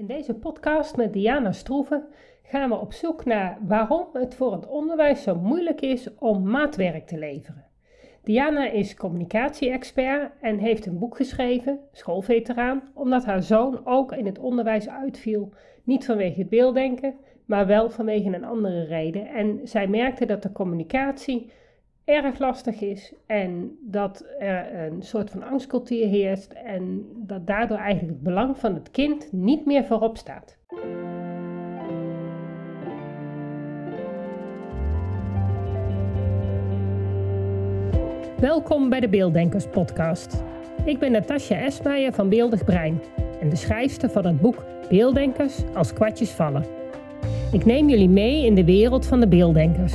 In deze podcast met Diana Stroeven gaan we op zoek naar waarom het voor het onderwijs zo moeilijk is om maatwerk te leveren. Diana is communicatie-expert en heeft een boek geschreven, Schoolveteraan, omdat haar zoon ook in het onderwijs uitviel. Niet vanwege het beelddenken, maar wel vanwege een andere reden. En zij merkte dat de communicatie erg lastig is en dat er een soort van angstcultuur heerst en dat daardoor eigenlijk het belang van het kind niet meer voorop staat. Welkom bij de Beelddenkers podcast. Ik ben Natasja Esmeijer van Beeldig Brein en de schrijfster van het boek Beelddenkers als kwartjes vallen. Ik neem jullie mee in de wereld van de beelddenkers.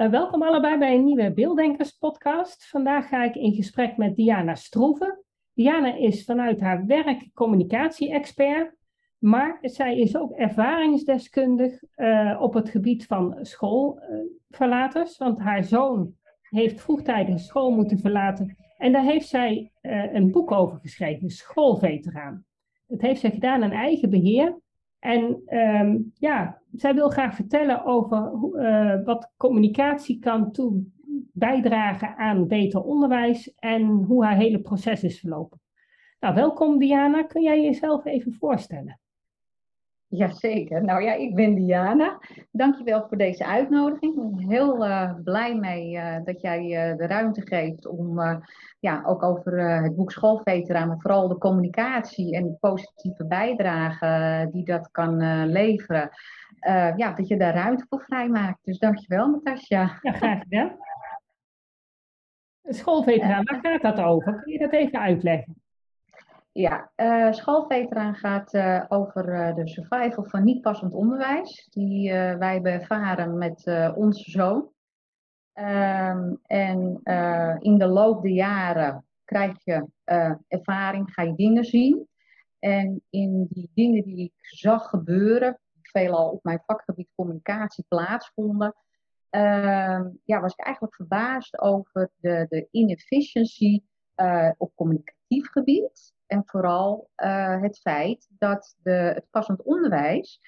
Uh, welkom allebei bij een nieuwe Beelddenkers podcast. Vandaag ga ik in gesprek met Diana Stroeven. Diana is vanuit haar werk communicatie-expert, maar zij is ook ervaringsdeskundig uh, op het gebied van schoolverlaters, want haar zoon heeft vroegtijdig school moeten verlaten en daar heeft zij uh, een boek over geschreven, Schoolveteraan. Dat heeft zij gedaan aan eigen beheer en um, ja, zij wil graag vertellen over uh, wat communicatie kan toe bijdragen aan beter onderwijs en hoe haar hele proces is verlopen. Nou, welkom Diana. Kun jij jezelf even voorstellen? Jazeker. Nou ja, ik ben Diana. Dankjewel voor deze uitnodiging. Ik ben heel uh, blij mee uh, dat jij de ruimte geeft om ja, ook over het boek Schoolveteraan, maar vooral de communicatie en de positieve bijdrage die dat kan leveren, ja, dat je daar ruimte voor vrijmaakt. Dus dankjewel, Natasja. Ja, graag gedaan. Schoolveteraan, waar gaat dat over? Kun je dat even uitleggen? Ja, uh, schoolveteraan gaat uh, over uh, de survival van niet passend onderwijs, die wij hebben ervaren met onze zoon. Um, en in de loop der jaren krijg je ervaring, ga je dingen zien. En in die dingen die ik zag gebeuren, veelal op mijn vakgebied communicatie plaatsvonden, ehm, ja, was ik eigenlijk verbaasd over de, de inefficiency op communicatief gebied. En vooral uh, het feit dat de, het passend onderwijs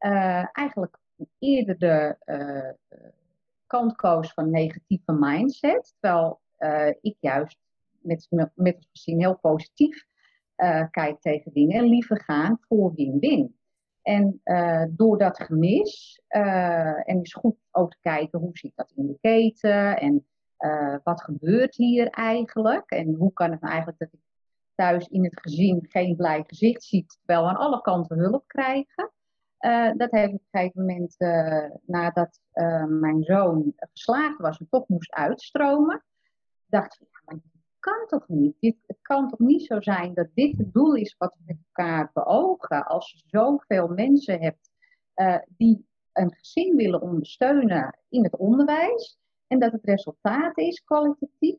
uh, eigenlijk eerder de kant koos van negatieve mindset. Terwijl ik juist met, met heel positief kijk tegen dingen en liever gaan voor win-win. En door dat gemis, en is goed ook te kijken hoe zit dat in de keten en wat gebeurt hier eigenlijk en hoe kan het nou eigenlijk dat ik thuis in het gezin geen blij gezicht ziet, terwijl aan alle kanten hulp krijgen. Dat heeft op een gegeven moment, nadat mijn zoon geslaagd was en toch moest uitstromen, dacht ik, ja, kan toch niet? Het kan toch niet zo zijn dat dit het doel is wat we met elkaar beogen als je zoveel mensen hebt die een gezin willen ondersteunen in het onderwijs en dat het resultaat is kwalitatief,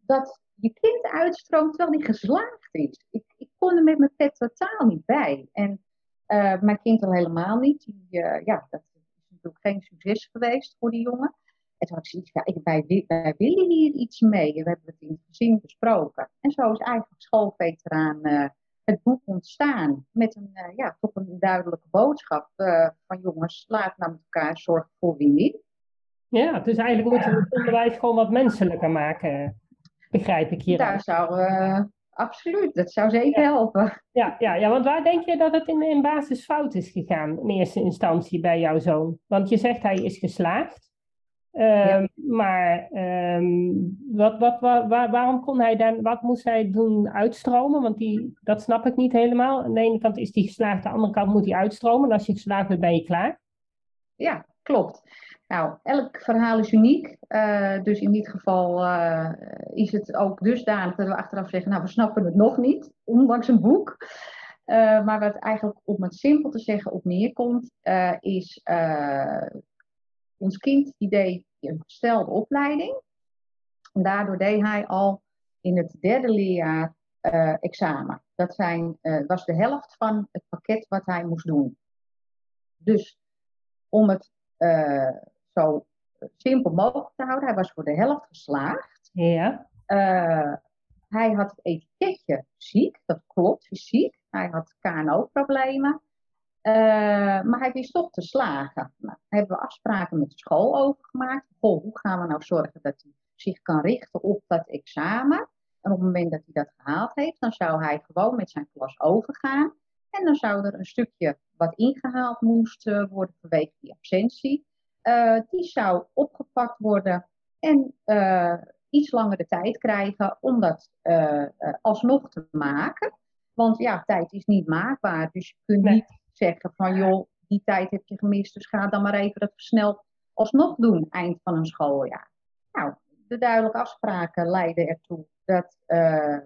dat je kind uitstroomt terwijl die geslaagd is. Ik, ik kon er met mijn pet totaal niet bij. En uh, mijn kind al helemaal niet. Die, uh, ja, dat is natuurlijk geen succes geweest voor die jongen. En toen had ik zoiets ja, ik, wij, wij, willen hier iets mee. We hebben het in het gezin besproken. En zo is eigenlijk schoolveteraan uh, het boek ontstaan. Met een, ja, toch een duidelijke boodschap van jongens, laat naar elkaar zorgen voor wie Ja, dus eigenlijk moeten we het onderwijs gewoon wat menselijker maken begrijp ik hier. Daar zou, absoluut, dat zou zeker helpen. Ja, ja, ja, want waar denk je dat het in, in basis fout is gegaan in eerste instantie bij jouw zoon? Want je zegt hij is geslaagd. Um, Maar um, wat, wat, waar, waarom kon hij dan, wat moest hij doen uitstromen? Want die, dat snap ik niet helemaal. Aan de ene kant is hij geslaagd, aan de andere kant moet hij uitstromen. En als je geslaagd bent, ben je klaar. Ja, klopt. Nou, elk verhaal is uniek. Uh, dus in dit geval uh, is het ook dusdanig dat we achteraf zeggen, nou, we snappen het nog niet, ondanks een boek. Uh, maar wat eigenlijk, om het simpel te zeggen, op neerkomt, is ons kind die deed een gestelde opleiding. En daardoor deed hij al in het derde leerjaar examen. Dat zijn, was de helft van het pakket wat hij moest doen. Dus om het zo simpel mogelijk te houden, hij was voor de helft geslaagd. Ja. hij had het etiketje ziek, dat klopt, fysiek. Hij had KNO-problemen. Uh, maar hij wist toch te slagen. Nou, hebben we afspraken met de school over gemaakt. Goh, hoe gaan we nou zorgen dat hij zich kan richten op dat examen? En op het moment dat hij dat gehaald heeft, dan zou hij gewoon met zijn klas overgaan. En dan zou er een stukje wat ingehaald moest uh, worden vanwege die absentie. Uh, die zou opgepakt worden en iets langer de tijd krijgen om dat alsnog te maken. Want ja, tijd is niet maakbaar. Dus je kunt niet zeggen van joh, die tijd heb je gemist, dus ga dan maar even dat versneld alsnog doen eind van een schooljaar. Nou, de duidelijke afspraken leiden ertoe dat uh,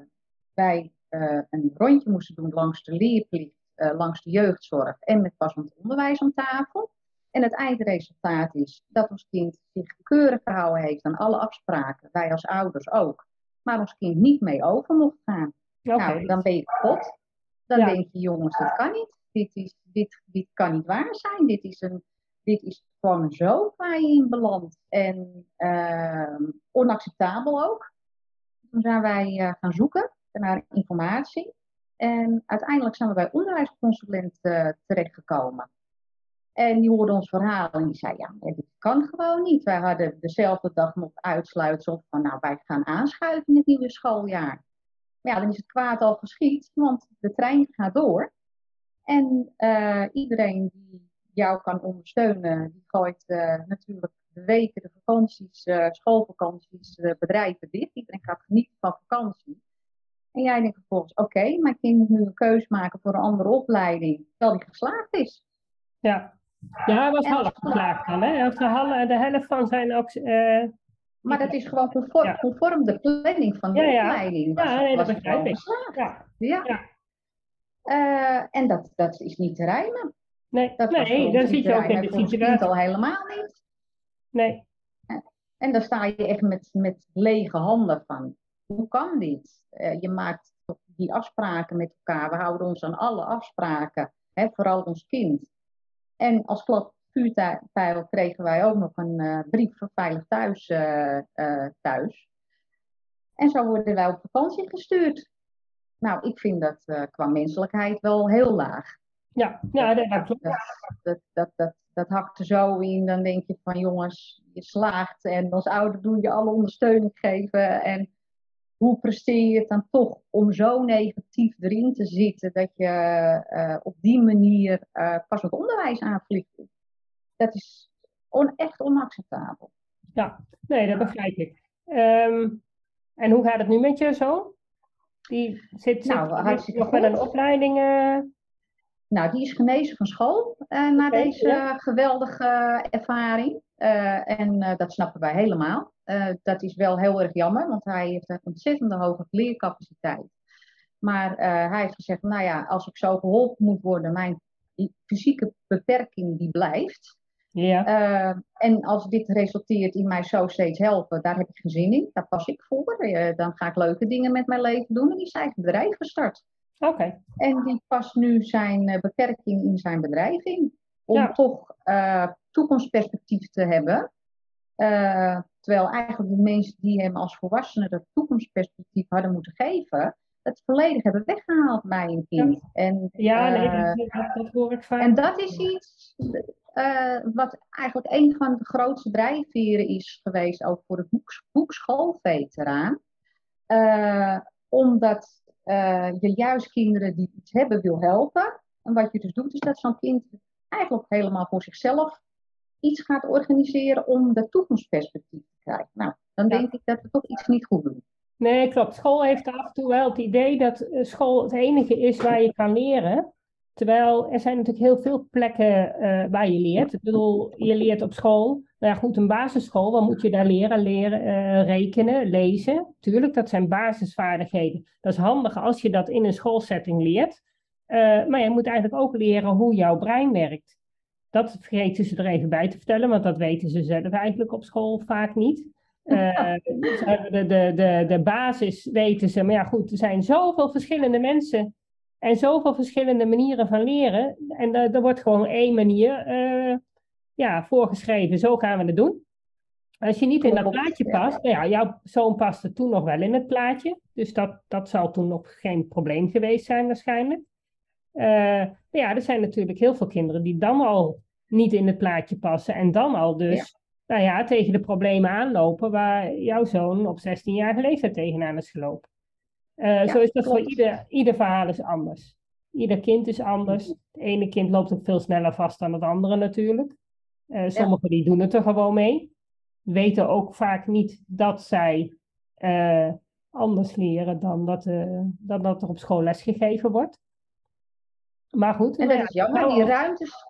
wij uh, een rondje moesten doen langs de leerplicht, uh, langs de jeugdzorg en met passend onderwijs aan tafel. En het eindresultaat is dat ons kind zich keurig gehouden heeft aan alle afspraken, wij als ouders ook, maar ons kind niet mee over mocht gaan. Nou, dan ben je kapot. Dan denk je, jongens, dat kan niet. Dit, is, dit, dit kan niet waar zijn. Dit is, een, dit is gewoon zo waar je in belandt. En uh, onacceptabel ook. Toen zijn wij uh, gaan zoeken naar informatie. En uiteindelijk zijn we bij onderwijsconsulent uh, terechtgekomen. En die hoorde ons verhaal en die zei, ja, dit kan gewoon niet. Wij hadden dezelfde dag nog uitsluitsel van, nou, wij gaan aanschuiven in het nieuwe schooljaar ja, dan is het kwaad al geschied, want de trein gaat door. En uh, iedereen die jou kan ondersteunen, die gooit uh, natuurlijk de weken, de vakanties, uh, schoolvakanties, bedrijven dicht. Iedereen gaat genieten van vakantie. En jij denkt vervolgens, oké, okay, mijn kind moet nu een keuze maken voor een andere opleiding, terwijl die geslaagd is. Ja, ja hij was half geslaagd dan, hè? De, de helft van zijn ook maar dat is gewoon conform, conform de planning van de ja, opleiding. Was, ja, nee, dat begrijp ik. Ja. ja. Uh, en dat, dat is niet te rijmen. Nee, dat nee dat zie je ook in de situatie. al helemaal niet. Nee. En dan sta je echt met, met lege handen van, hoe kan dit? Uh, je maakt die afspraken met elkaar. We houden ons aan alle afspraken, hè, vooral ons kind. En als klap vuurpijl kregen wij ook nog een uh, brief voor Veilig Thuis thuis. En zo worden wij op vakantie gestuurd. Nou, ik vind dat qua menselijkheid wel heel laag. Ja, ja dat, dat, dat, dat, dat, dat hakt er zo in. Dan denk je van jongens, je slaagt. En als ouder doe je alle ondersteuning geven. En hoe presteer je het dan toch om zo negatief erin te zitten dat je op die manier pas het onderwijs aanvliegt? dat is on, echt onacceptabel. Ja, nee, dat begrijp ik. Um, en hoe gaat het nu met je zo? Die zit, nou, zit nog met een opleiding. Nou, die is genezen van school uh, na deze geweldige ervaring. Uh, en dat snappen wij helemaal. dat is wel heel erg jammer, want hij heeft een ontzettende hoge leercapaciteit. Maar hij heeft gezegd, nou ja, als ik zo geholpen moet worden, mijn fysieke beperking die blijft. Ja. Uh, en als dit resulteert in mij zo steeds helpen, daar heb ik geen zin in. Daar pas ik voor. Uh, dan ga ik leuke dingen met mijn leven doen. En die is eigen bedrijf gestart. Oké. En die past nu zijn uh, beperking in zijn bedrijf in. Om ja. toch toekomstperspectief te hebben. terwijl eigenlijk de mensen die hem als volwassene dat toekomstperspectief hadden moeten geven, het volledig hebben weggehaald bij een kind. Ja, en, ja nee, dat, dat, hoor ik vaak. En dat is iets, uh, wat eigenlijk een van de grootste drijfveren is geweest ook voor het boek, boek Schoolveteraan. Uh, omdat je juist kinderen die iets hebben wil helpen. En wat je dus doet is dat zo'n kind eigenlijk helemaal voor zichzelf iets gaat organiseren om de toekomstperspectief te krijgen. Nou, dan denk ik dat we toch iets niet goed doen. Nee, klopt. School heeft af en toe wel het idee dat school het enige is waar je kan leren. Terwijl er zijn natuurlijk heel veel plekken uh, waar je leert. Ik bedoel, je leert op school. Nou ja, goed, een basisschool, wat moet je daar leren? Leren uh, rekenen, lezen. Tuurlijk, dat zijn basisvaardigheden. Dat is handig als je dat in een schoolsetting leert. Maar je moet eigenlijk ook leren hoe jouw brein werkt. Dat vergeten ze er even bij te vertellen, want dat weten ze zelf eigenlijk op school vaak niet. Uh, de, de, de, de basis weten ze, maar ja goed, er zijn zoveel verschillende mensen en zoveel verschillende manieren van leren. En er, er wordt gewoon één manier uh, ja, voorgeschreven, zo gaan we het doen. Als je niet in dat plaatje past, nou ja, jouw zoon paste toen nog wel in het plaatje, dus dat, dat zal toen nog geen probleem geweest zijn waarschijnlijk. Uh, ja, er zijn natuurlijk heel veel kinderen die dan al niet in het plaatje passen en dan al dus nou ja, tegen de problemen aanlopen waar jouw zoon op 16-jarige leeftijd tegenaan is gelopen. Uh, zo is dat voor ieder, ieder verhaal is anders. Ieder kind is anders. Het ene kind loopt ook veel sneller vast dan het andere natuurlijk. Uh, sommigen die doen het er gewoon mee. Weten ook vaak niet dat zij uh, anders leren dan dat, dan dat er op school lesgegeven wordt. Maar goed. En dat is jammer, die ruimtes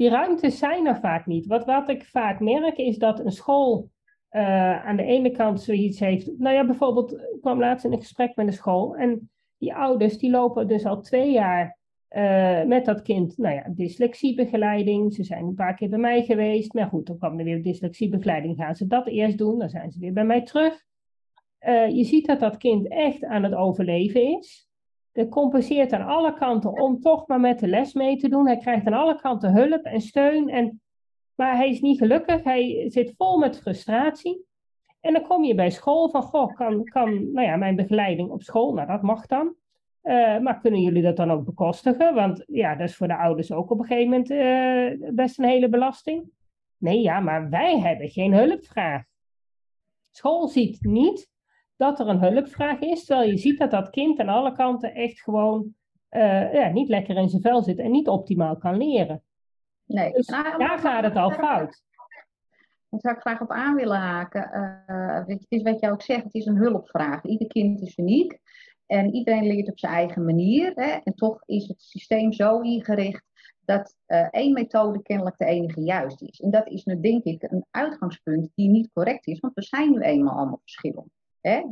die ruimtes zijn er vaak niet. Wat, wat ik vaak merk is dat een school uh, aan de ene kant zoiets heeft. Nou ja, bijvoorbeeld, ik kwam laatst in een gesprek met een school en die ouders die lopen dus al twee jaar uh, met dat kind, nou ja, dyslexiebegeleiding. Ze zijn een paar keer bij mij geweest. Maar goed, dan kwam er weer dyslexiebegeleiding. Gaan ze dat eerst doen, dan zijn ze weer bij mij terug. Uh, je ziet dat dat kind echt aan het overleven is. Dat compenseert aan alle kanten om toch maar met de les mee te doen. Hij krijgt aan alle kanten hulp en steun. En, maar hij is niet gelukkig. Hij zit vol met frustratie. En dan kom je bij school van, goh, kan, kan nou ja, mijn begeleiding op school, nou dat mag dan. Uh, maar kunnen jullie dat dan ook bekostigen? Want ja, dat is voor de ouders ook op een gegeven moment uh, best een hele belasting. Nee, ja, maar wij hebben geen hulpvraag. School ziet niet dat er een hulpvraag is, terwijl je ziet dat dat kind aan alle kanten echt gewoon uh, ja, niet lekker in zijn vel zit en niet optimaal kan leren. Nee. Dus nou, daar gaat het al fout. Daar zou ik graag op aan willen haken. Uh, het is wat jij ook zegt, het is een hulpvraag. Ieder kind is uniek en iedereen leert op zijn eigen manier. Hè? En toch is het systeem zo ingericht dat uh, één methode kennelijk de enige juist is. En dat is nu denk ik een uitgangspunt die niet correct is, want we zijn nu eenmaal allemaal verschillend.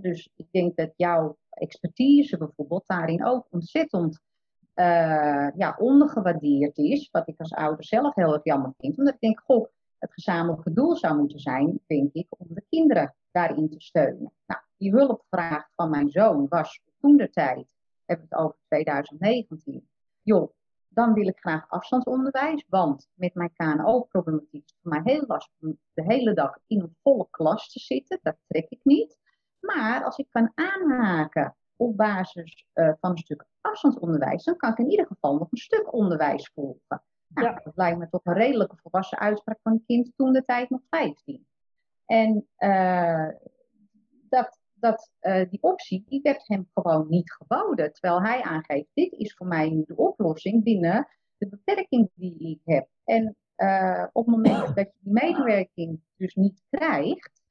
Dus ik denk dat jouw expertise bijvoorbeeld daarin ook ontzettend uh, ja, ondergewaardeerd is. Wat ik als ouder zelf heel erg jammer vind. Omdat ik denk, goh, het gezamenlijke doel zou moeten zijn, denk ik, om de kinderen daarin te steunen. Nou, die hulpvraag van mijn zoon was toen de tijd, heb het over 2019. Joh, dan wil ik graag afstandsonderwijs, want met mijn KNO-problematiek is het voor mij heel lastig om de hele dag in een volle klas te zitten. Dat trek ik niet. Maar als ik kan aanhaken op basis uh, van een stuk afstandsonderwijs, dan kan ik in ieder geval nog een stuk onderwijs volgen. Nou, ja. Dat lijkt me toch een redelijke volwassen uitspraak van een kind toen de tijd nog 15. En uh, dat, dat, uh, die optie die werd hem gewoon niet geboden. Terwijl hij aangeeft, dit is voor mij nu de oplossing binnen de beperking die ik heb. En op het moment dat je die medewerking dus niet krijgt,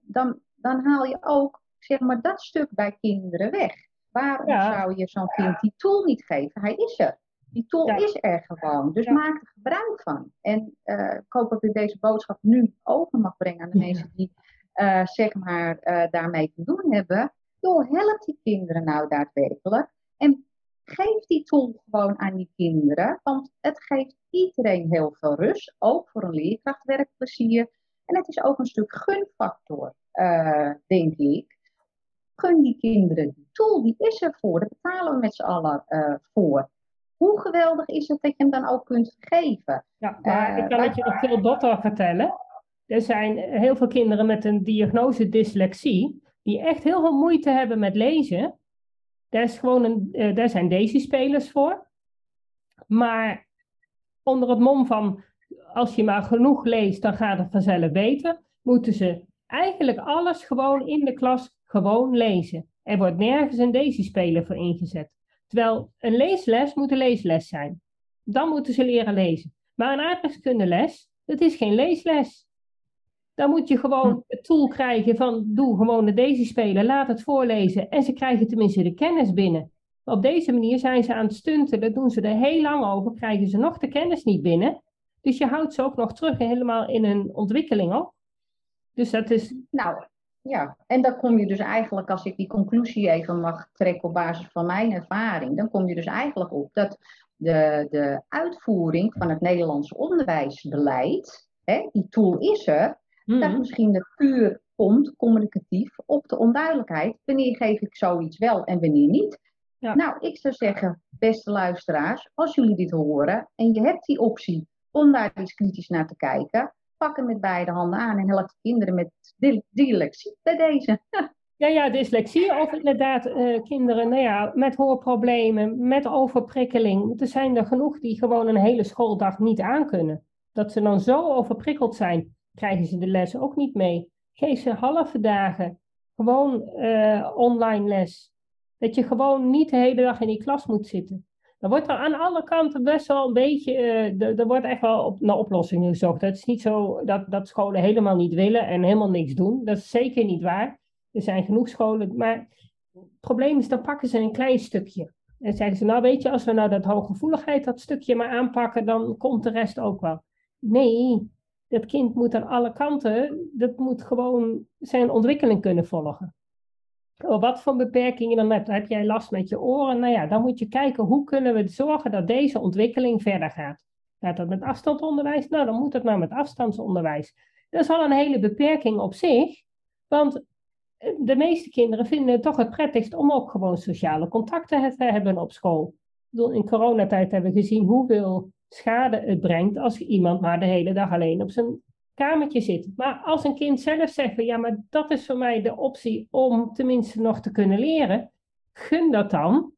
dan dan haal je ook zeg maar, dat stuk bij kinderen weg. Waarom zou je zo'n kind die tool niet geven? Hij is er. Die tool is er gewoon. Dus maak er gebruik van. En uh, ik hoop dat ik deze boodschap nu over mag brengen aan de mensen die uh, zeg maar, uh, daarmee te doen hebben. Door help die kinderen nou daadwerkelijk. En geef die tool gewoon aan die kinderen. Want het geeft iedereen heel veel rust. Ook voor een leerkracht werkplezier. En het is ook een stuk gunfactor. Eh, denk ik. Gun die kinderen die tool, die is er voor. Daar betalen we met z'n allen uh, voor. Hoe geweldig is het dat je hem dan ook kunt geven? Ja, maar ik kan het je nog veel dotter vertellen. Er zijn heel veel kinderen met een diagnose dyslexie, die echt heel veel moeite hebben met lezen. Daar, is gewoon een, daar zijn Daisy-spelers voor. Maar onder het mom van als je maar genoeg leest, dan gaat het vanzelf beter, moeten ze eigenlijk alles gewoon in de klas gewoon lezen. Er wordt nergens een Daisy-speler voor ingezet. Terwijl een leesles moet een leesles zijn. Dan moeten ze leren lezen. Maar een aardrijkskundeles, dat is geen leesles. Dan moet je gewoon hm. het tool krijgen van doe gewoon de Daisy-speler, laat het voorlezen en ze krijgen tenminste de kennis binnen. Op deze manier zijn ze aan het stunten, dat doen ze er heel lang over, krijgen ze nog de kennis niet binnen. Dus je houdt ze ook nog terug helemaal in hun ontwikkeling op. Dus dat is. Nou, Ja, en dan kom je dus eigenlijk, als ik die conclusie even mag trekken op basis van mijn ervaring, dan kom je dus eigenlijk op dat de, de uitvoering van het Nederlands onderwijsbeleid, hè, die tool is er, dat Mhm. misschien het puur komt, communicatief, op de onduidelijkheid. Wanneer geef ik zoiets wel en wanneer niet? Ja. Nou, ik zou zeggen, beste luisteraars, als jullie dit horen en je hebt die optie om daar eens kritisch naar te kijken, pak hem met beide handen aan en help de kinderen met dy- dyslexie bij deze. Ja, ja, dyslexie of inderdaad eh, kinderen nou ja, met hoorproblemen, met overprikkeling. Er zijn er genoeg die gewoon een hele schooldag niet aankunnen. Dat ze dan zo overprikkeld zijn, krijgen ze de les ook niet mee. Geef ze halve dagen, gewoon eh, online les. Dat je gewoon niet de hele dag in die klas moet zitten. Dan wordt er aan alle kanten best wel een beetje, eh, er- wordt echt wel op, naar oplossingen gezocht. Het is niet zo dat, dat scholen helemaal niet willen en helemaal niks doen. Dat is zeker niet waar. Er zijn genoeg scholen, maar het probleem is, dan pakken ze een klein stukje. En zeggen ze, nou weet je, als we nou dat hooggevoeligheid, dat stukje maar aanpakken, dan komt de rest ook wel. Nee, dat kind moet aan alle kanten, dat moet gewoon zijn ontwikkeling kunnen volgen. Oh, wat voor beperkingen dan hebt. Heb jij last met je oren? Nou ja, dan moet je kijken hoe kunnen we zorgen dat deze ontwikkeling verder gaat. Gaat dat met afstandsonderwijs? Nou, dan moet het maar met afstandsonderwijs. Dat is al een hele beperking op zich, want eh, de meeste kinderen vinden het toch het prettigst om ook gewoon sociale contacten te hebben op school. In coronatijd hebben we gezien hoeveel schade het brengt als iemand maar de hele dag alleen op zijn kamertje zit. Maar als een kind zelf zegt van ja, maar dat is voor mij de optie om tenminste nog te kunnen leren, gun dat dan.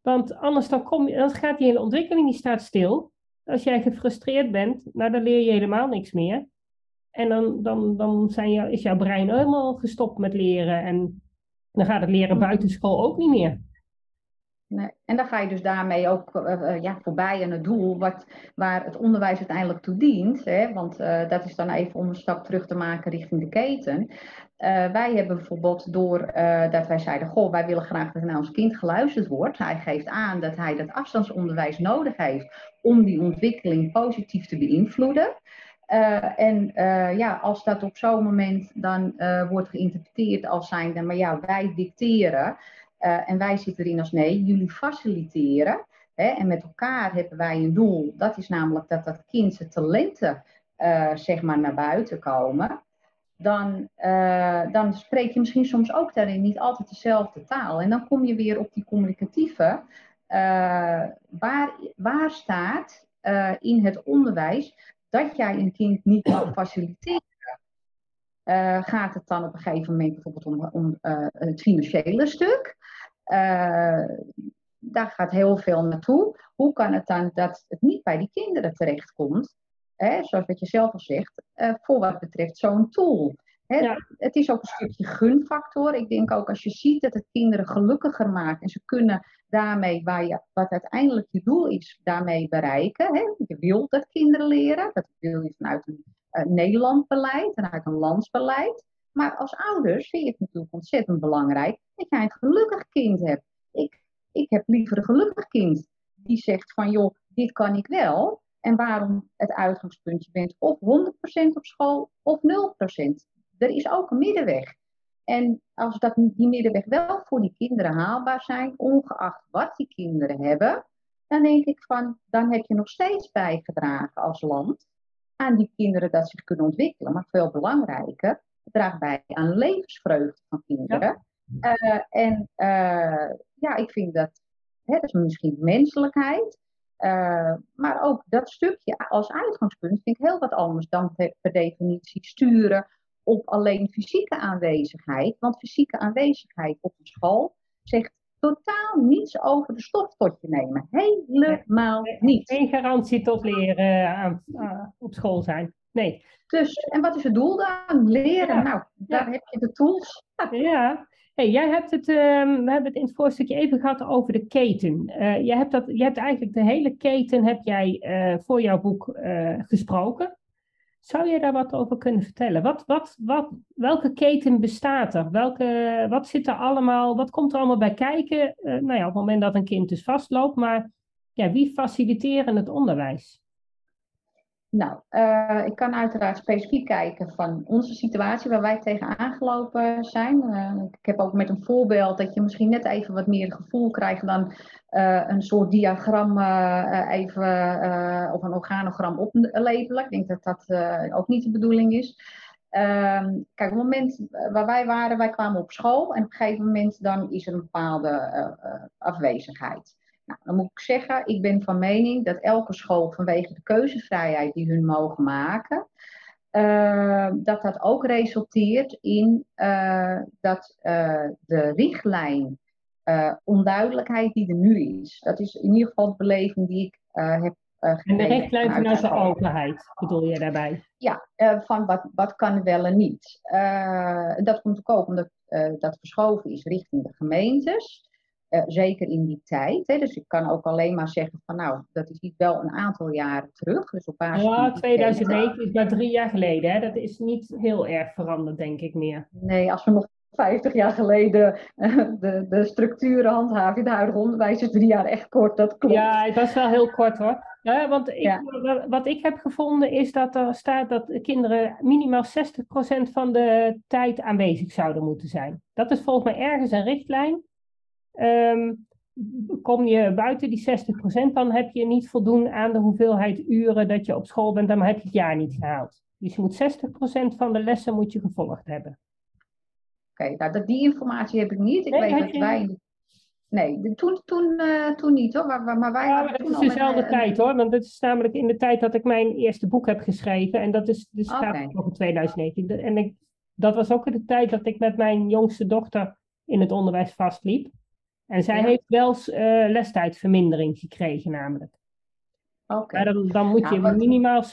Want anders dan, kom je, dan gaat die hele ontwikkeling die staat stil. Als jij gefrustreerd bent, nou dan leer je helemaal niks meer. En dan, dan, dan zijn jou, is jouw brein helemaal gestopt met leren. En dan gaat het leren buitenschool ook niet meer. En dan ga je dus daarmee ook uh, uh, ja, voorbij aan het doel wat, waar het onderwijs uiteindelijk toe dient. Hè? Want uh, dat is dan even om een stap terug te maken richting de keten. wij hebben bijvoorbeeld door dat wij zeiden, goh, wij willen graag dat naar ons kind geluisterd wordt. Hij geeft aan dat hij dat afstandsonderwijs nodig heeft om die ontwikkeling positief te beïnvloeden. en ja, als dat op zo'n moment dan wordt geïnterpreteerd als zijnde, maar ja, wij dicteren. Uh, en wij zitten erin als nee, jullie faciliteren. Hè, en met elkaar hebben wij een doel. Dat is namelijk dat dat kind zijn talenten uh, zeg maar naar buiten komen. Dan, uh, dan spreek je misschien soms ook daarin niet altijd dezelfde taal. En dan kom je weer op die communicatieve. waar, waar staat in het onderwijs dat jij een kind niet mag faciliteren? Uh, gaat het dan op een gegeven moment bijvoorbeeld om, om uh, het financiële stuk? Uh, daar gaat heel veel naartoe. Hoe kan het dan dat het niet bij die kinderen terechtkomt? Hè, zoals wat je zelf al zegt, voor wat betreft zo'n tool. Hè, ja. Het is ook een stukje gunfactor. Ik denk ook als je ziet dat het kinderen gelukkiger maakt en ze kunnen daarmee, waar je, wat uiteindelijk je doel is, daarmee bereiken. Hè? Je wilt dat kinderen leren, dat wil je vanuit een uh, Nederland beleid en uit een landsbeleid. Maar als ouders vind je het natuurlijk ontzettend belangrijk dat jij een gelukkig kind hebt. Ik, ik heb liever een gelukkig kind die zegt van joh, dit kan ik wel. En waarom het uitgangspuntje bent of 100% op school of 0%. Er is ook een middenweg. En als dat, die middenweg wel voor die kinderen haalbaar zijn, ongeacht wat die kinderen hebben, dan denk ik van, dan heb je nog steeds bijgedragen als land aan die kinderen dat zich kunnen ontwikkelen. Maar veel belangrijker, draagt bij aan levensvreugde van kinderen. Ja. Uh, en uh, ja, ik vind dat, hè, dat is misschien menselijkheid. Uh, maar ook dat stukje als uitgangspunt vind ik heel wat anders dan te, per definitie sturen op alleen fysieke aanwezigheid. Want fysieke aanwezigheid op een school zegt totaal niets over de stof tot je nemen. Helemaal niet. Geen garantie tot leren aan, op school zijn. Nee. Dus, en wat is het doel dan? Leren. Ja. Nou, daar ja. heb je de tools. Ja. Hey, jij hebt het, uh, we hebben het in het voorstukje even gehad over de keten. Uh, jij, hebt dat, jij hebt eigenlijk de hele keten heb jij, uh, voor jouw boek gesproken. Zou je daar wat over kunnen vertellen? Wat, wat, wat, welke keten bestaat er? Welke, wat zit er allemaal? Wat komt er allemaal bij kijken? Nou ja, op het moment dat een kind dus vastloopt, maar ja, wie faciliteren het onderwijs? Nou, uh, ik kan uiteraard specifiek kijken van onze situatie waar wij tegenaan gelopen zijn. Uh, ik heb ook met een voorbeeld dat je misschien net even wat meer gevoel krijgt dan uh, een soort diagram even of een organogram opleveren. Ik denk dat dat ook niet de bedoeling is. Ehm, kijk, op het moment waar wij waren, wij kwamen op school en op een gegeven moment dan is er een bepaalde afwezigheid. Nou, dan moet ik zeggen, ik ben van mening dat elke school vanwege de keuzevrijheid die hun mogen maken, uh, dat dat ook resulteert in uh, dat uh, de richtlijn onduidelijkheid die er nu is. Dat is in ieder geval de beleving die ik heb en de richtlijn vanuit de overheid bedoel je daarbij? Ja, van wat, wat kan wel en niet. dat komt ook omdat dat verschoven is richting de gemeentes. Uh, zeker in die tijd. Hè. Dus ik kan ook alleen maar zeggen van nou, dat is wel een aantal jaren terug. Dus op basis ja, 2009 is maar drie jaar geleden. Hè. Dat is niet heel erg veranderd, denk ik meer. Nee, als we nog 50 jaar geleden uh, de, de structuren handhaven in het huidige onderwijs is drie jaar echt kort. Dat klopt. Ja, het was wel heel kort hoor. Ja, want ik, ja. wat ik heb gevonden is dat er staat dat kinderen minimaal 60% van de tijd aanwezig zouden moeten zijn. Dat is volgens mij ergens een richtlijn. Um, kom je buiten die 60%, dan heb je niet voldoen aan de hoeveelheid uren dat je op school bent, dan heb je het jaar niet gehaald. Dus je moet 60% van de lessen moet je gevolgd hebben. Oké, okay, nou, die informatie heb ik niet. Ik nee, weet dat je... wij. Nee, toen, toen, uh, toen niet hoor. Maar, maar wij ja, maar dat is dezelfde met, tijd hoor. Want dat is namelijk in de tijd dat ik mijn eerste boek heb geschreven. En dat is dus okay. nog in 2019. En ik, dat was ook in de tijd dat ik met mijn jongste dochter in het onderwijs vastliep. En zij heeft wel uh, lestijdvermindering gekregen namelijk. Oké. Maar dan, dan moet je nou, minimaal 60%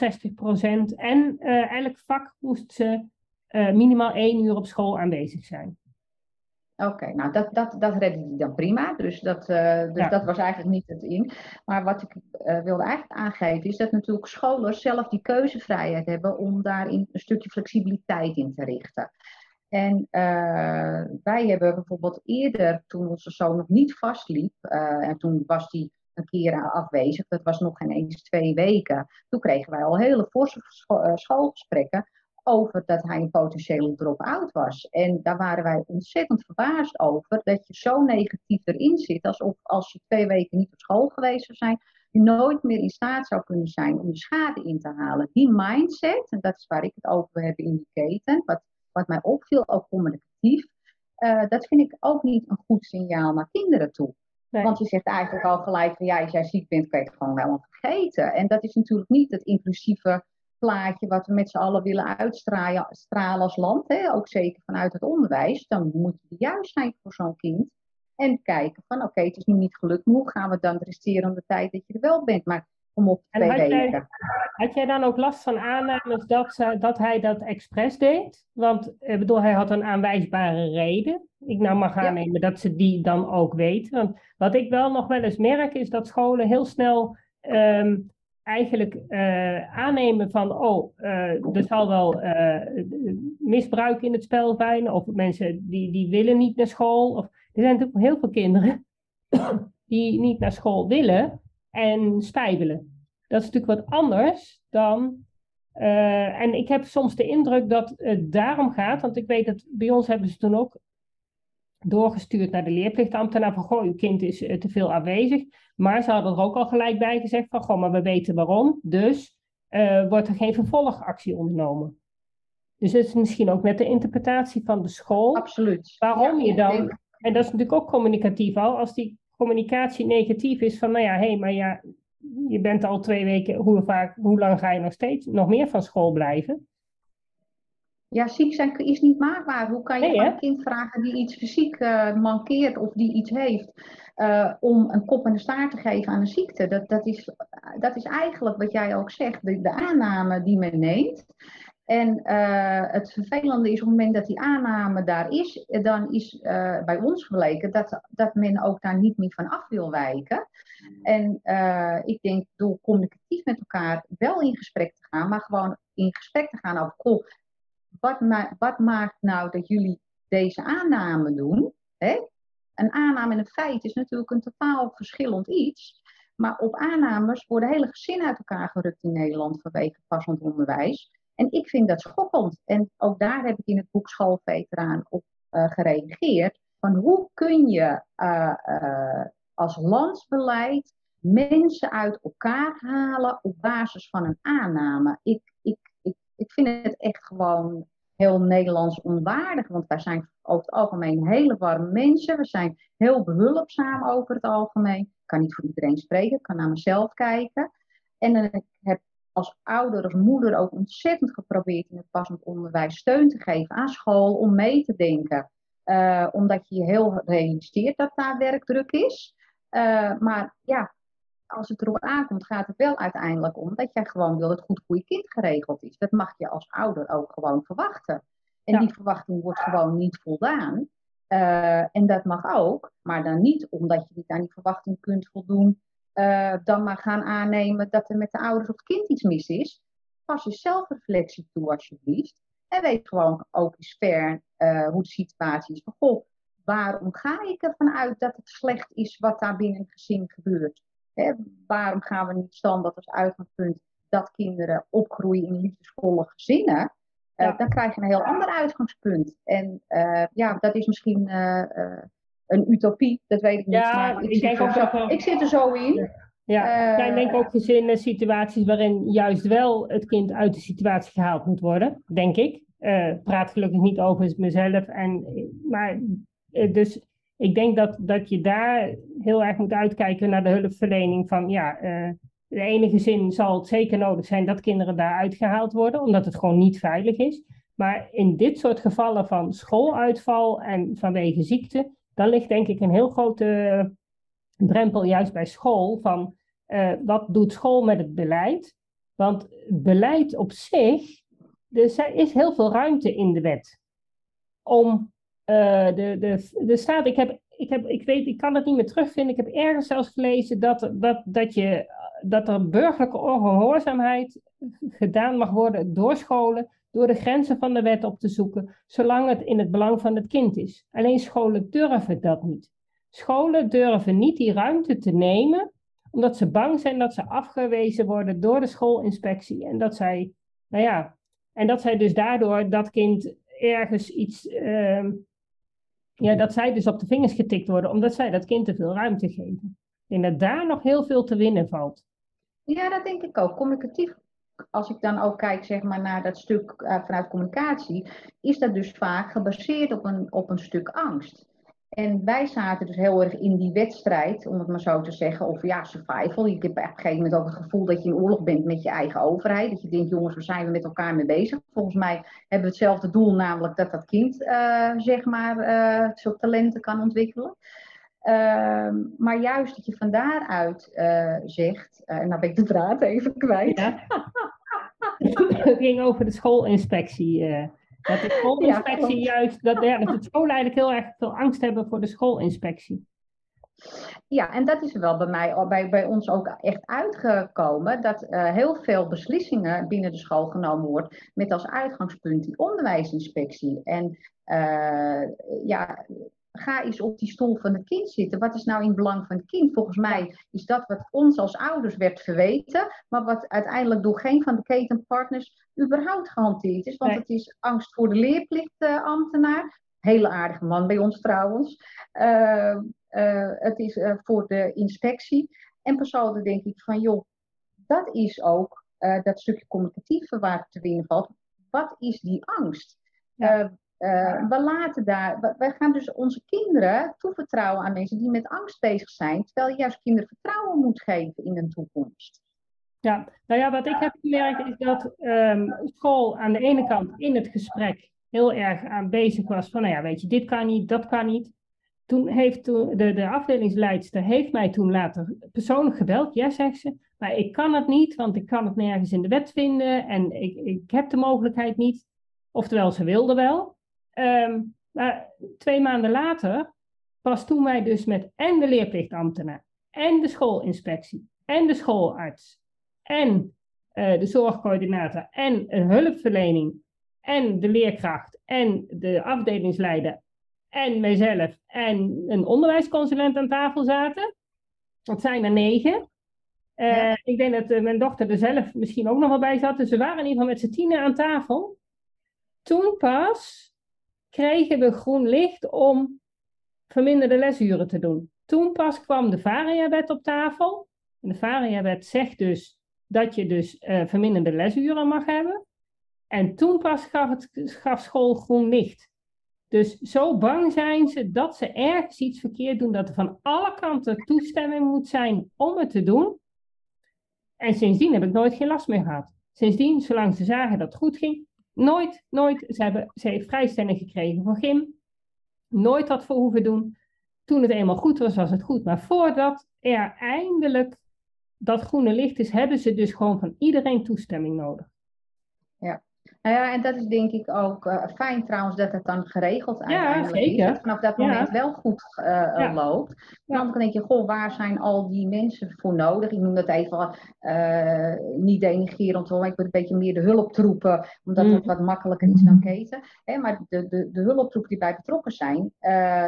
en uh, elk vak moest ze uh, minimaal één uur op school aanwezig zijn. Oké, nou dat, dat, dat redde hij dan prima. Dus, dat, uh, dus ja. dat was eigenlijk niet het in. Maar wat ik uh, wilde eigenlijk aangeven is dat natuurlijk scholen zelf die keuzevrijheid hebben om daarin een stukje flexibiliteit in te richten. En uh, wij hebben bijvoorbeeld eerder, toen onze zoon nog niet vastliep, uh, en toen was hij een keer afwezig, dat was nog geen eens twee weken, toen kregen wij al hele forse scho schoolgesprekken over dat hij een potentiële drop-out was. En daar waren wij ontzettend verbaasd over, dat je zo negatief erin zit, alsof als je twee weken niet op school geweest zou zijn, je nooit meer in staat zou kunnen zijn om de schade in te halen. Die mindset, en dat is waar ik het over heb in die keten, wat wat mij opviel, ook communicatief, uh, dat vind ik ook niet een goed signaal naar kinderen toe. Nee. Want je zegt eigenlijk al gelijk van ja, als jij ziek bent, kan je het gewoon helemaal vergeten. En dat is natuurlijk niet het inclusieve plaatje wat we met z'n allen willen uitstralen als land, hè? ook zeker vanuit het onderwijs. Dan moet je juist zijn voor zo'n kind. En kijken van oké, okay, het is nu niet gelukt, maar hoe gaan we dan de resterende tijd dat je er wel bent? Maar om op had. Jij, had jij dan ook last van aannames dat, dat hij dat expres deed? Want ik bedoel, hij had een aanwijsbare reden. Ik nou mag aannemen ja. dat ze die dan ook weten. Want wat ik wel nog wel eens merk is dat scholen heel snel um, eigenlijk uh, aannemen van, oh, uh, er zal wel uh, misbruik in het spel zijn, of mensen die, die willen niet naar school. Of, er zijn natuurlijk heel veel kinderen die niet naar school willen, en spijbelen. Dat is natuurlijk wat anders dan. Uh, en ik heb soms de indruk dat het daarom gaat, want ik weet dat bij ons hebben ze toen ook doorgestuurd naar de leerplichtambtenaar van goh, uw kind is uh, te veel aanwezig. Maar ze hadden er ook al gelijk bij gezegd van goh, maar we weten waarom, dus uh, wordt er geen vervolgactie ondernomen. Dus het is misschien ook net de interpretatie van de school. Absoluut. Waarom je dan, en dat is natuurlijk ook communicatief al, als die communicatie negatief is van, nou ja, hé, hey, maar ja, je bent al twee weken, hoe, vaak, hoe lang ga je nog steeds nog meer van school blijven? Ja, ziek zijn is niet maakbaar. Hoe kan je nee, een kind vragen die iets fysiek uh, mankeert of die iets heeft, uh, om een kop en een staart te geven aan een ziekte? Dat, dat, is, dat is eigenlijk wat jij ook zegt, de, de aanname die men neemt. En uh, het vervelende is op het moment dat die aanname daar is, dan is bij ons gebleken dat, dat men ook daar niet meer van af wil wijken. En uh, ik denk door communicatief met elkaar wel in gesprek te gaan, maar gewoon in gesprek te gaan over, wat, wat maakt nou dat jullie deze aanname doen? Hè? Een aanname en een feit is natuurlijk een totaal verschillend iets. Maar op aannames worden hele gezinnen uit elkaar gerukt in Nederland vanwege passend onderwijs. En ik vind dat schokkend. En ook daar heb ik in het boek Schoolveteraan op uh, gereageerd. Van hoe kun je uh, als landsbeleid mensen uit elkaar halen op basis van een aanname? Ik, ik, ik, ik vind het echt gewoon heel Nederlands onwaardig. Want wij zijn over het algemeen hele warme mensen. We zijn heel behulpzaam over het algemeen. Ik kan niet voor iedereen spreken, ik kan naar mezelf kijken. En ik heb als ouder of moeder ook ontzettend geprobeerd in het passend onderwijs steun te geven aan school om mee te denken. Uh, omdat je je heel realiseert dat daar werkdruk is. Uh, maar ja, als het erop aankomt, gaat het wel uiteindelijk om dat jij gewoon wil dat het goed voor je kind geregeld is. Dat mag je als ouder ook gewoon verwachten. En ja. die verwachting wordt gewoon niet voldaan. Uh, en dat mag ook, maar dan niet omdat je niet aan die verwachting kunt voldoen, uh, dan maar gaan aannemen dat er met de ouders of het kind iets mis is. Pas je zelfreflectie toe, alsjeblieft. En weet gewoon ook eens ver uh, hoe de situatie is. Van, goh, waarom ga ik ervan uit dat het slecht is wat daar binnen het gezin gebeurt? Waarom gaan we niet standaard als uitgangspunt dat kinderen opgroeien in liefdesvolle gezinnen? Uh, ja. Dan krijg je een heel ander uitgangspunt. En uh, ja, dat is misschien uh, een utopie, dat weet ik niet. Ja, maar ik, ik denk ook zo, wel... ik zit er zo in. Ja. Ja, ik denk ook gezinnen, situaties waarin juist wel het kind uit de situatie gehaald moet worden, denk ik. Praat gelukkig niet over mezelf. En, maar dus ik denk dat, dat je daar heel erg moet uitkijken naar de hulpverlening van ja, uh, de enige zin zal het zeker nodig zijn dat kinderen daar uitgehaald worden, omdat het gewoon niet veilig is. Maar in dit soort gevallen van schooluitval en vanwege ziekte, dan ligt denk ik een heel grote drempel juist bij school van uh, wat doet school met het beleid? Want beleid op zich, er is heel veel ruimte in de wet om uh, de, de, de staat, ik heb, ik heb, ik weet, ik kan het niet meer terugvinden. Ik heb ergens zelfs gelezen dat, dat, dat, je, dat er burgerlijke ongehoorzaamheid gedaan mag worden door scholen, door de grenzen van de wet op te zoeken, zolang het in het belang van het kind is. Alleen scholen durven dat niet. Scholen durven niet die ruimte te nemen, omdat ze bang zijn dat ze afgewezen worden door de schoolinspectie. En dat zij, nou ja, en dat zij dus daardoor dat kind ergens iets, uh, ja, dat zij dus op de vingers getikt worden, omdat zij dat kind te veel ruimte geven. Denk dat daar nog heel veel te winnen valt. Ja, dat denk ik ook. Communicatief, als ik dan ook kijk zeg maar, naar dat stuk uh, vanuit communicatie, is dat dus vaak gebaseerd op een, op een stuk angst. En wij zaten dus heel erg in die wedstrijd, om het maar zo te zeggen, of ja, survival. Je hebt op een gegeven moment ook het gevoel dat je in oorlog bent met je eigen overheid. Dat je denkt, jongens, waar zijn we met elkaar mee bezig? Volgens mij hebben we hetzelfde doel, namelijk dat dat kind, uh, zeg maar, uh, talenten kan ontwikkelen. Uh, maar juist dat je van daaruit uh, zegt, en nou ben ik de draad even kwijt. Ja. het ging over de schoolinspectie. Dat de schoolinspectie ja, juist, dat, ja, dat de scholen eigenlijk heel erg veel angst hebben voor de schoolinspectie. Ja, en dat is wel bij mij, bij, bij ons ook echt uitgekomen, dat uh, heel veel beslissingen binnen de school genomen wordt met als uitgangspunt die onderwijsinspectie. En uh, ja, ga eens op die stoel van het kind zitten. Wat is nou in het belang van het kind? Volgens mij is dat wat ons als ouders werd verweten, maar wat uiteindelijk door geen van de ketenpartners überhaupt gehanteerd is. Want het is angst voor de leerplichtambtenaar. Hele aardige man bij ons trouwens. Uh, uh, het is uh, voor de inspectie. En persoonlijk denk ik van joh, dat is ook dat stukje communicatieve waar het te winnen valt. Wat is die angst? Ja. Uh, we laten daar, wij gaan dus onze kinderen toevertrouwen aan mensen die met angst bezig zijn, terwijl je juist kinderen vertrouwen moet geven in de toekomst. Ja, nou ja, wat ik heb gemerkt is dat um, school aan de ene kant in het gesprek heel erg aan bezig was van, nou ja, weet je, dit kan niet, dat kan niet. Toen heeft toen, de, de afdelingsleidster heeft mij toen later persoonlijk gebeld. Ja, zegt ze, maar ik kan het niet, want ik kan het nergens in de wet vinden en ik, ik heb de mogelijkheid niet. Oftewel, ze wilde wel, Um, maar twee maanden later, pas toen wij dus met en de leerplichtambtenaar, en de schoolinspectie, en de schoolarts, en uh, de zorgcoördinator, en een hulpverlening, en de leerkracht, en de afdelingsleider, en mijzelf, en een onderwijsconsulent aan tafel zaten. Dat zijn er negen. Uh, Ik denk dat uh, mijn dochter er zelf misschien ook nog wel bij zat. Dus we waren in ieder geval met z'n tienen aan tafel. Toen pas kregen we groen licht om verminderde lesuren te doen. Toen pas kwam de Varia-wet op tafel. En de Varia-wet zegt dus dat je dus uh, verminderde lesuren mag hebben. En toen pas gaf, het, gaf school groen licht. Dus zo bang zijn ze dat ze ergens iets verkeerd doen, dat er van alle kanten toestemming moet zijn om het te doen. En sindsdien heb ik nooit geen last meer gehad. Sindsdien, zolang ze zagen dat het goed ging, nooit, nooit, ze, hebben, ze heeft vrijstelling gekregen voor gym, nooit dat voor hoeven doen. Toen het eenmaal goed was, was het goed. Maar voordat er eindelijk dat groene licht is, hebben ze dus gewoon van iedereen toestemming nodig. Ja. Nou ja, en dat is denk ik ook uh, fijn trouwens dat het dan geregeld uiteindelijk ja, zeker. is. Dat vanaf dat moment wel goed uh, ja. loopt. Dan denk je, goh, waar zijn al die mensen voor nodig? Ik noem dat even uh, niet denigrerend hoor, ik ben een beetje meer de hulptroepen, omdat mm. het wat makkelijker is dan keten. Hè, maar de, de, de hulptroepen die bij betrokken zijn,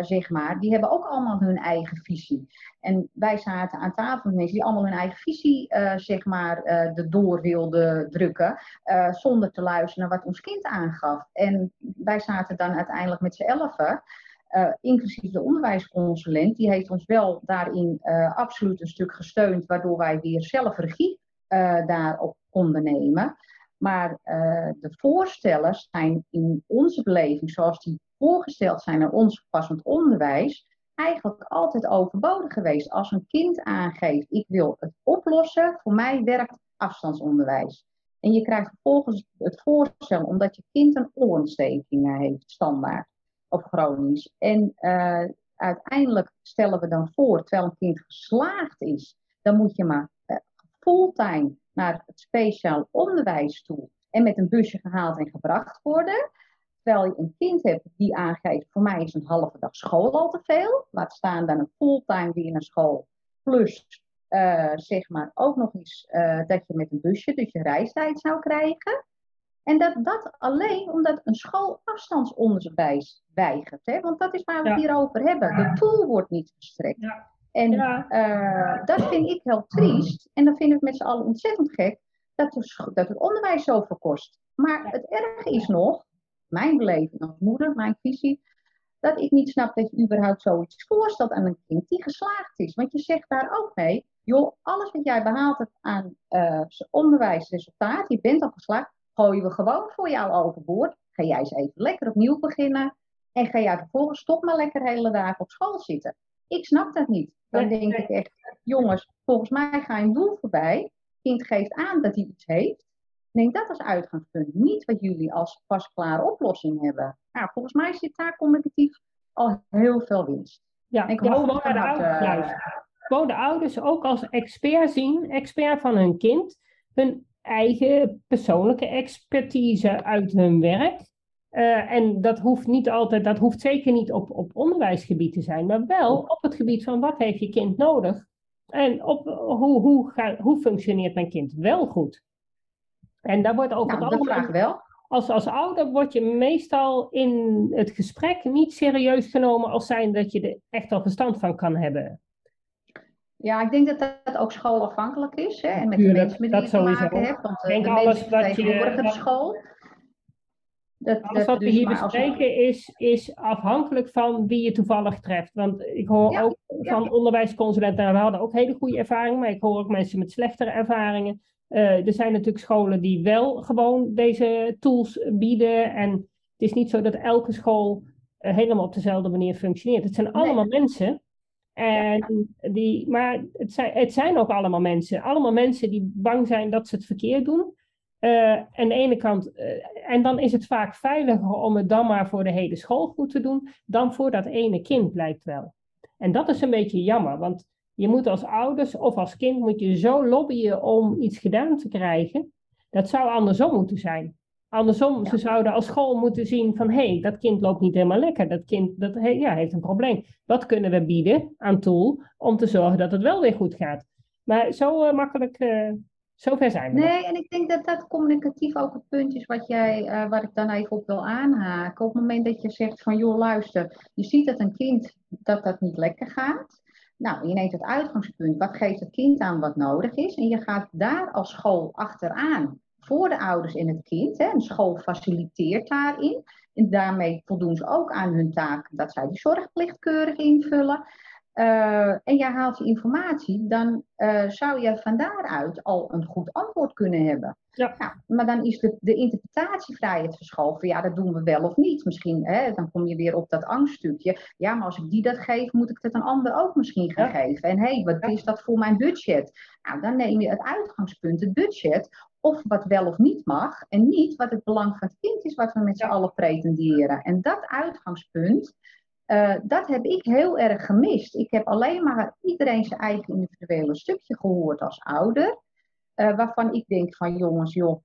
zeg maar, die hebben ook allemaal hun eigen visie. En wij zaten aan tafel met mensen die allemaal hun eigen visie, uh, zeg maar, uh, erdoor wilden drukken. Uh, zonder te luisteren naar wat ons kind aangaf. En wij zaten dan uiteindelijk met z'n elfen. inclusief de onderwijsconsulent, die heeft ons wel daarin absoluut een stuk gesteund, waardoor wij weer zelf regie daarop konden nemen. Maar de voorstellers zijn in onze beleving, zoals die voorgesteld zijn aan ons passend onderwijs, eigenlijk altijd overbodig geweest. Als een kind aangeeft, ik wil het oplossen, voor mij werkt afstandsonderwijs. En je krijgt vervolgens het voorstel omdat je kind een oorontsteking heeft, standaard of chronisch. En uh, uiteindelijk stellen we dan voor, terwijl een kind geslaagd is, dan moet je maar uh, fulltime naar het speciaal onderwijs toe en met een busje gehaald en gebracht worden. Terwijl je een kind hebt die aangeeft, voor mij is een halve dag school al te veel. Laat staan dan een fulltime weer naar school. Plus uh, zeg maar ook nog eens uh, dat je met een busje, dus je reistijd zou krijgen. En dat, dat alleen omdat een school afstandsonderwijs weigert. Hè? Want dat is waar we ja. het hier over hebben. De tool wordt niet gestrekt. Ja. En ja. Uh, dat vind ik heel triest. En dat vind ik met z'n allen ontzettend gek. Dat, de, dat het onderwijs zoveel kost. Maar het erge is nog mijn beleving als moeder, mijn visie, dat ik niet snap dat je überhaupt zoiets voorstelt aan een kind die geslaagd is. Want je zegt daar ook mee, joh, alles wat jij behaald hebt aan uh, onderwijsresultaat, je bent al geslaagd, gooien we gewoon voor jou overboord. Ga jij eens even lekker opnieuw beginnen en ga jij vervolgens toch maar lekker hele dagen op school zitten. Ik snap dat niet. Dan denk ik echt, jongens, volgens mij ga je een doel voorbij. kind geeft aan dat hij iets heeft. Neem dat als uitgangspunt. Niet wat jullie als pasklare oplossing hebben. Nou, volgens mij zit daar communicatief al heel veel winst. Ja, ik gewoon de ouders, uh, Gewoon de ouders ook als expert zien, expert van hun kind, hun eigen persoonlijke expertise uit hun werk. Uh, en dat hoeft niet altijd, dat hoeft zeker niet op, op onderwijsgebied te zijn, maar wel op het gebied van wat heeft je kind nodig en op, hoe, hoe, hoe functioneert mijn kind wel goed. En daar wordt ook nou, allemaal... wel. Als, als ouder word je meestal in het gesprek niet serieus genomen als zijn dat je er echt al verstand van kan hebben. Ja, ik denk dat dat ook schoolafhankelijk is. Hè? En met de mensen met wie je te maken hebt. Want denk de alles wat je, de school. Dat, alles wat we dus hier bespreken is, is afhankelijk van wie je toevallig treft. Want ik hoor ook van onderwijsconsulenten, nou, we hadden ook hele goede ervaringen, maar ik hoor ook mensen met slechtere ervaringen. Uh, er zijn natuurlijk scholen die wel gewoon deze tools bieden. En het is niet zo dat elke school uh, helemaal op dezelfde manier functioneert. Het zijn allemaal nee. mensen. En die, maar het zijn, het zijn ook allemaal mensen. Allemaal mensen die bang zijn dat ze het verkeerd doen. Uh, aan de ene kant, en dan is het vaak veiliger om het dan maar voor de hele school goed te doen, dan voor dat ene kind, blijkt wel. En dat is een beetje jammer, want je moet als ouders of als kind moet je zo lobbyen om iets gedaan te krijgen. Dat zou andersom moeten zijn. Andersom, ja. ze zouden als school moeten zien van hé, hey, dat kind loopt niet helemaal lekker. Dat kind dat, ja, heeft een probleem. Wat kunnen we bieden aan tool om te zorgen dat het wel weer goed gaat? Maar zo uh, makkelijk, uh, zover zijn we. Nee, en ik denk dat dat communicatief ook het punt is wat jij, uh, waar ik dan even op wil aanhaken. Op het moment dat je zegt van joh, luister, je ziet dat een kind dat dat niet lekker gaat Nou, je neemt het uitgangspunt, wat geeft het kind aan wat nodig is? En je gaat daar als school achteraan voor de ouders en het kind. Hè. Een school faciliteert daarin. En daarmee voldoen ze ook aan hun taak dat zij die zorgplicht keurig invullen. Uh, en jij haalt die informatie, dan uh, zou je van daaruit al een goed antwoord kunnen hebben. Ja. Nou, maar dan is de, de interpretatievrijheid verschoven. Ja, dat doen we wel of niet. Misschien, hè, dan kom je weer op dat angststukje. Ja, maar als ik die dat geef, moet ik dat een ander ook misschien gaan ja. geven. En hé, hey, wat is dat voor mijn budget? Nou, dan neem je het uitgangspunt, het budget, of wat wel of niet mag. En niet wat het belang van het kind is, wat we met z'n allen pretenderen. En dat uitgangspunt, uh, dat heb ik heel erg gemist. Ik heb alleen maar iedereen zijn eigen individuele stukje gehoord als ouder. Uh, waarvan ik denk van jongens, joh,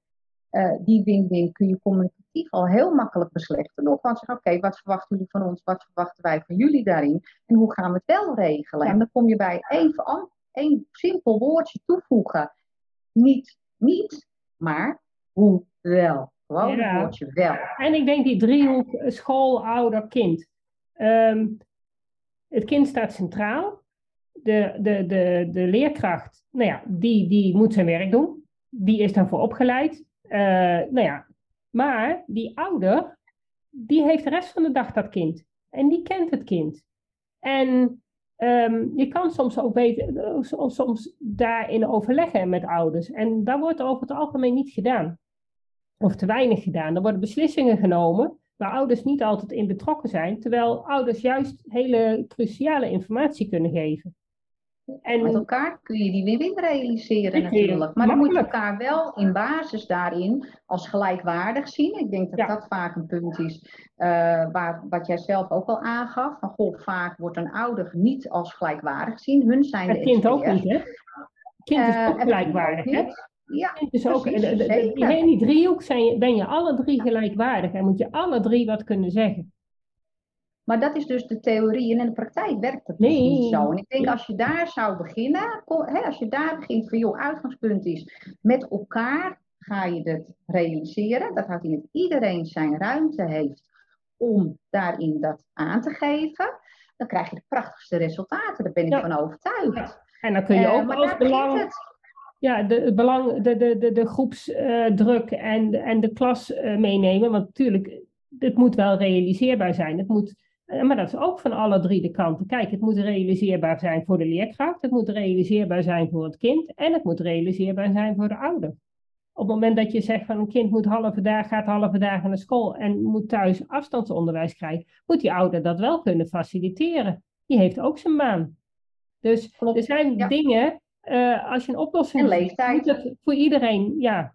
uh, die win-win kun je communicatief al heel makkelijk beslechten. Door gewoon zeggen, oké, okay, wat verwachten jullie van ons? Wat verwachten wij van jullie daarin? En hoe gaan we het wel regelen? En dan kom je bij even één simpel woordje toevoegen. Niet, niet, maar hoe wel. Gewoon ja. het woordje wel. En ik denk die driehoek school, ouder, kind. Um, het kind staat centraal. De, de, de, de leerkracht, nou ja, die, die moet zijn werk doen. Die is daarvoor opgeleid. Uh, nou ja, maar die ouder, die heeft de rest van de dag dat kind. En die kent het kind. En um, je kan soms ook weten, soms daarin overleggen met ouders. En dat wordt over het algemeen niet gedaan. Of te weinig gedaan. Er worden beslissingen genomen waar ouders niet altijd in betrokken zijn, terwijl ouders juist hele cruciale informatie kunnen geven. En met elkaar kun je die win-win realiseren natuurlijk. Maar dan moet je elkaar wel in basis daarin als gelijkwaardig zien. Ik denk dat ja. dat vaak een punt is uh, waar, wat jij zelf ook al aangaf. Van goh, vaak wordt een ouder niet als gelijkwaardig gezien. Hun zijn het de kind ook niet, hè? Het kind is uh, ook gelijkwaardig, hè? Ja, dus ook, precies, in die driehoek zijn, ben je alle drie gelijkwaardig en moet je alle drie wat kunnen zeggen. Maar dat is dus de theorie en in de praktijk werkt het nee. niet zo. En ik denk als je daar zou beginnen, hè, als je daar begint van joh, uitgangspunt is met elkaar ga je het realiseren. Dat houdt in dat iedereen zijn ruimte heeft om daarin dat aan te geven. Dan krijg je de prachtigste resultaten, daar ben ik ja. van overtuigd. Ja. En dan kun je ook uh, als belang ja, de, het belang, de, de, de, de groepsdruk uh, en, en de klas uh, meenemen. Want natuurlijk, het moet wel realiseerbaar zijn. Het moet, uh, maar dat is ook van alle drie de kanten. Kijk, het moet realiseerbaar zijn voor de leerkracht, het moet realiseerbaar zijn voor het kind en het moet realiseerbaar zijn voor de ouder. Op het moment dat je zegt van een kind moet halve dag, gaat halve dagen naar school en moet thuis afstandsonderwijs krijgen, moet die ouder dat wel kunnen faciliteren. Die heeft ook zijn baan. Dus er zijn ja. dingen uh, als je een oplossing en leeftijd. moet het voor iedereen, ja,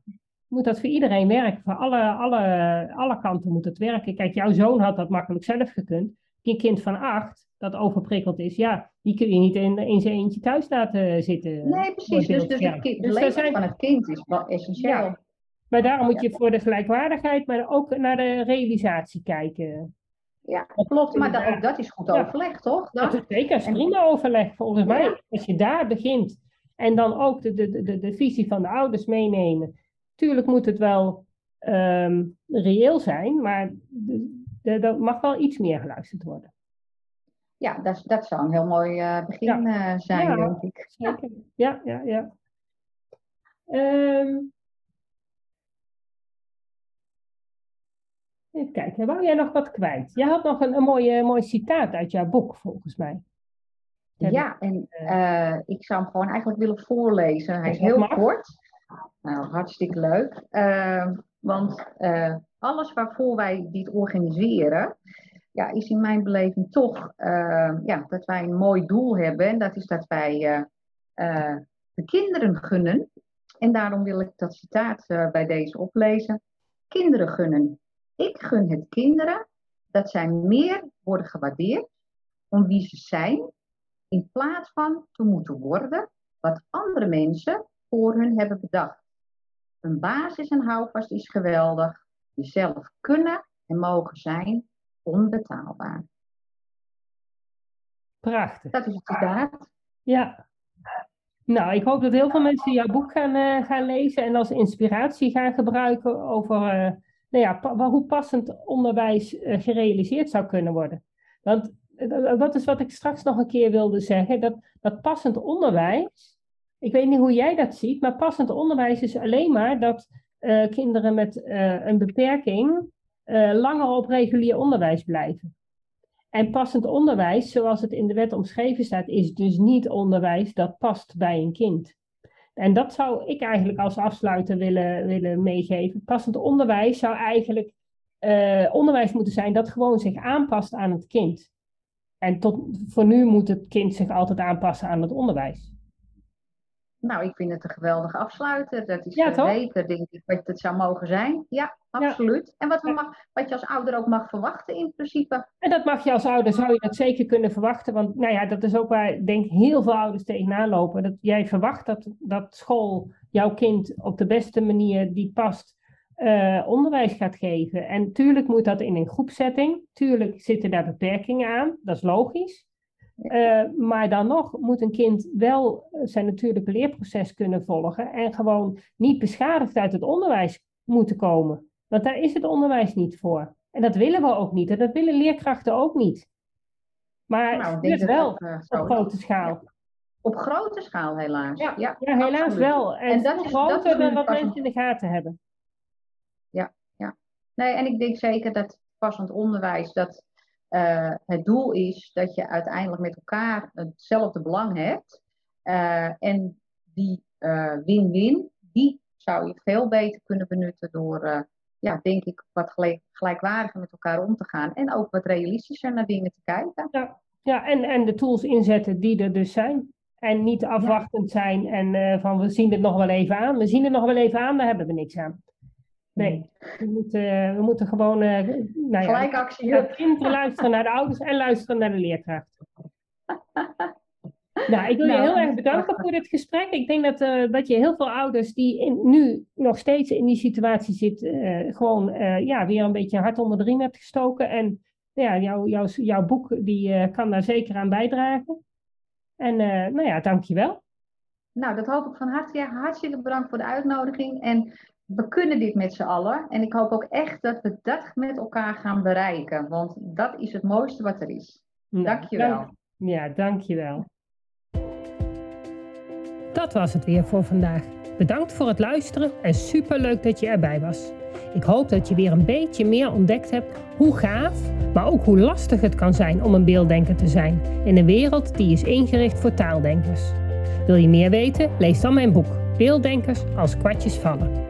moet dat voor iedereen werken. Voor alle, alle, alle kanten moet het werken. Kijk, jouw zoon had dat makkelijk zelf gekund. Een kind van acht dat overprikkeld is, ja, die kun je niet in, in zijn eentje thuis laten zitten. Nee, precies. Dus, dus de, de dus leven zijn... van het kind is wel essentieel. Ja. Maar daarom moet je voor de gelijkwaardigheid, maar ook naar de realisatie kijken. Ja, klopt. Maar dat, ook dat is goed ja. overleg, toch? Dat is zeker prima overleg, volgens mij. Als je daar begint en dan ook de, de, de, de visie van de ouders meenemen. Tuurlijk moet het wel um, reëel zijn, maar er mag wel iets meer geluisterd worden. Ja, dat, dat zou een heel mooi uh, begin ja. uh, zijn, ja, denk ik. Zeker. Ja, ja, ja. Um, even kijken, wou jij nog wat kwijt? Jij had nog een, een mooi, mooi citaat uit jouw boek, volgens mij. Ja, en uh, ik zou hem gewoon eigenlijk willen voorlezen. Hij is heel kort. Nou, hartstikke leuk. Uh, want uh, alles waarvoor wij dit organiseren, ja, is in mijn beleving toch ja, dat wij een mooi doel hebben. En dat is dat wij de kinderen gunnen. En daarom wil ik dat citaat bij deze oplezen. Kinderen gunnen. Ik gun het kinderen dat zij meer worden gewaardeerd om wie ze zijn in plaats van te moeten worden wat andere mensen voor hun hebben bedacht. Een basis en houvast is geweldig. Jezelf kunnen en mogen zijn onbetaalbaar. Prachtig. Dat is het citaat. Ja. Nou, ik hoop dat heel veel mensen jouw boek gaan, uh, gaan lezen en als inspiratie gaan gebruiken over uh, nou ja, pa hoe passend onderwijs uh, gerealiseerd zou kunnen worden. Want dat is wat ik straks nog een keer wilde zeggen, dat, dat passend onderwijs, ik weet niet hoe jij dat ziet, maar passend onderwijs is alleen maar dat uh, kinderen met uh, een beperking langer op regulier onderwijs blijven. En passend onderwijs, zoals het in de wet omschreven staat, is dus niet onderwijs dat past bij een kind. En dat zou ik eigenlijk als afsluiter willen, willen meegeven. Passend onderwijs zou eigenlijk onderwijs moeten zijn dat gewoon zich aanpast aan het kind. En tot, voor nu moet het kind zich altijd aanpassen aan het onderwijs. Nou, ik vind het een geweldige afsluiter. Dat is ja, zeker, denk ik, wat het zou mogen zijn. Ja, absoluut. En wat, we mag, wat je als ouder ook mag verwachten in principe. En dat mag je als ouder, zou je dat zeker kunnen verwachten. Want nou ja, dat is ook waar, ik denk heel veel ouders tegenaan lopen. Dat jij verwacht dat, dat school jouw kind op de beste manier die past uh, onderwijs gaat geven. En tuurlijk moet dat in een groepsetting. Tuurlijk zitten daar beperkingen aan, dat is logisch. Uh, maar dan nog moet een kind wel zijn natuurlijke leerproces kunnen volgen en gewoon niet beschadigd uit het onderwijs moeten komen. Want daar is het onderwijs niet voor. En dat willen we ook niet. En dat willen leerkrachten ook niet. Maar nou, het wel uh, op grote schaal. Op grote schaal helaas. Ja, ja, ja helaas wel. En, en dat is groter dan wat mensen in de gaten hebben. Nee, en ik denk zeker dat passend onderwijs, dat uh, het doel is dat je uiteindelijk met elkaar hetzelfde belang hebt. Uh, en die eh, win-win, die zou je veel beter kunnen benutten door, ja, denk ik, wat gelijk, gelijkwaardiger met elkaar om te gaan. En ook wat realistischer naar dingen te kijken. Ja, ja en, en de tools inzetten die er dus zijn. En niet afwachtend zijn en van we zien het nog wel even aan. We zien het nog wel even aan, daar hebben we niks aan. Nee, we moeten, we moeten gewoon uh, nou ja, gelijk actie luisteren naar de ouders en luisteren naar de leerkracht. nou, ik wil je nou, heel erg bedanken voor dit gesprek. Ik denk dat, uh, dat je heel veel ouders die in, nu nog steeds in die situatie zitten, uh, gewoon ja, weer een beetje hard onder de riem hebt gestoken. En ja, jouw jouw jouw boek die, kan daar zeker aan bijdragen. En nou ja, dankjewel. Nou, dat hoop ik van harte. Ja, hartstikke bedankt voor de uitnodiging. En we kunnen dit met z'n allen. En ik hoop ook echt dat we dat met elkaar gaan bereiken. Want dat is het mooiste wat er is. Nou, dankjewel. Dank, ja, dankjewel. Dat was het weer voor vandaag. Bedankt voor het luisteren en superleuk dat je erbij was. Ik hoop dat je weer een beetje meer ontdekt hebt hoe gaaf, maar ook hoe lastig het kan zijn om een beelddenker te zijn in een wereld die is ingericht voor taaldenkers. Wil je meer weten? Lees dan mijn boek Beelddenkers als kwartjes vallen.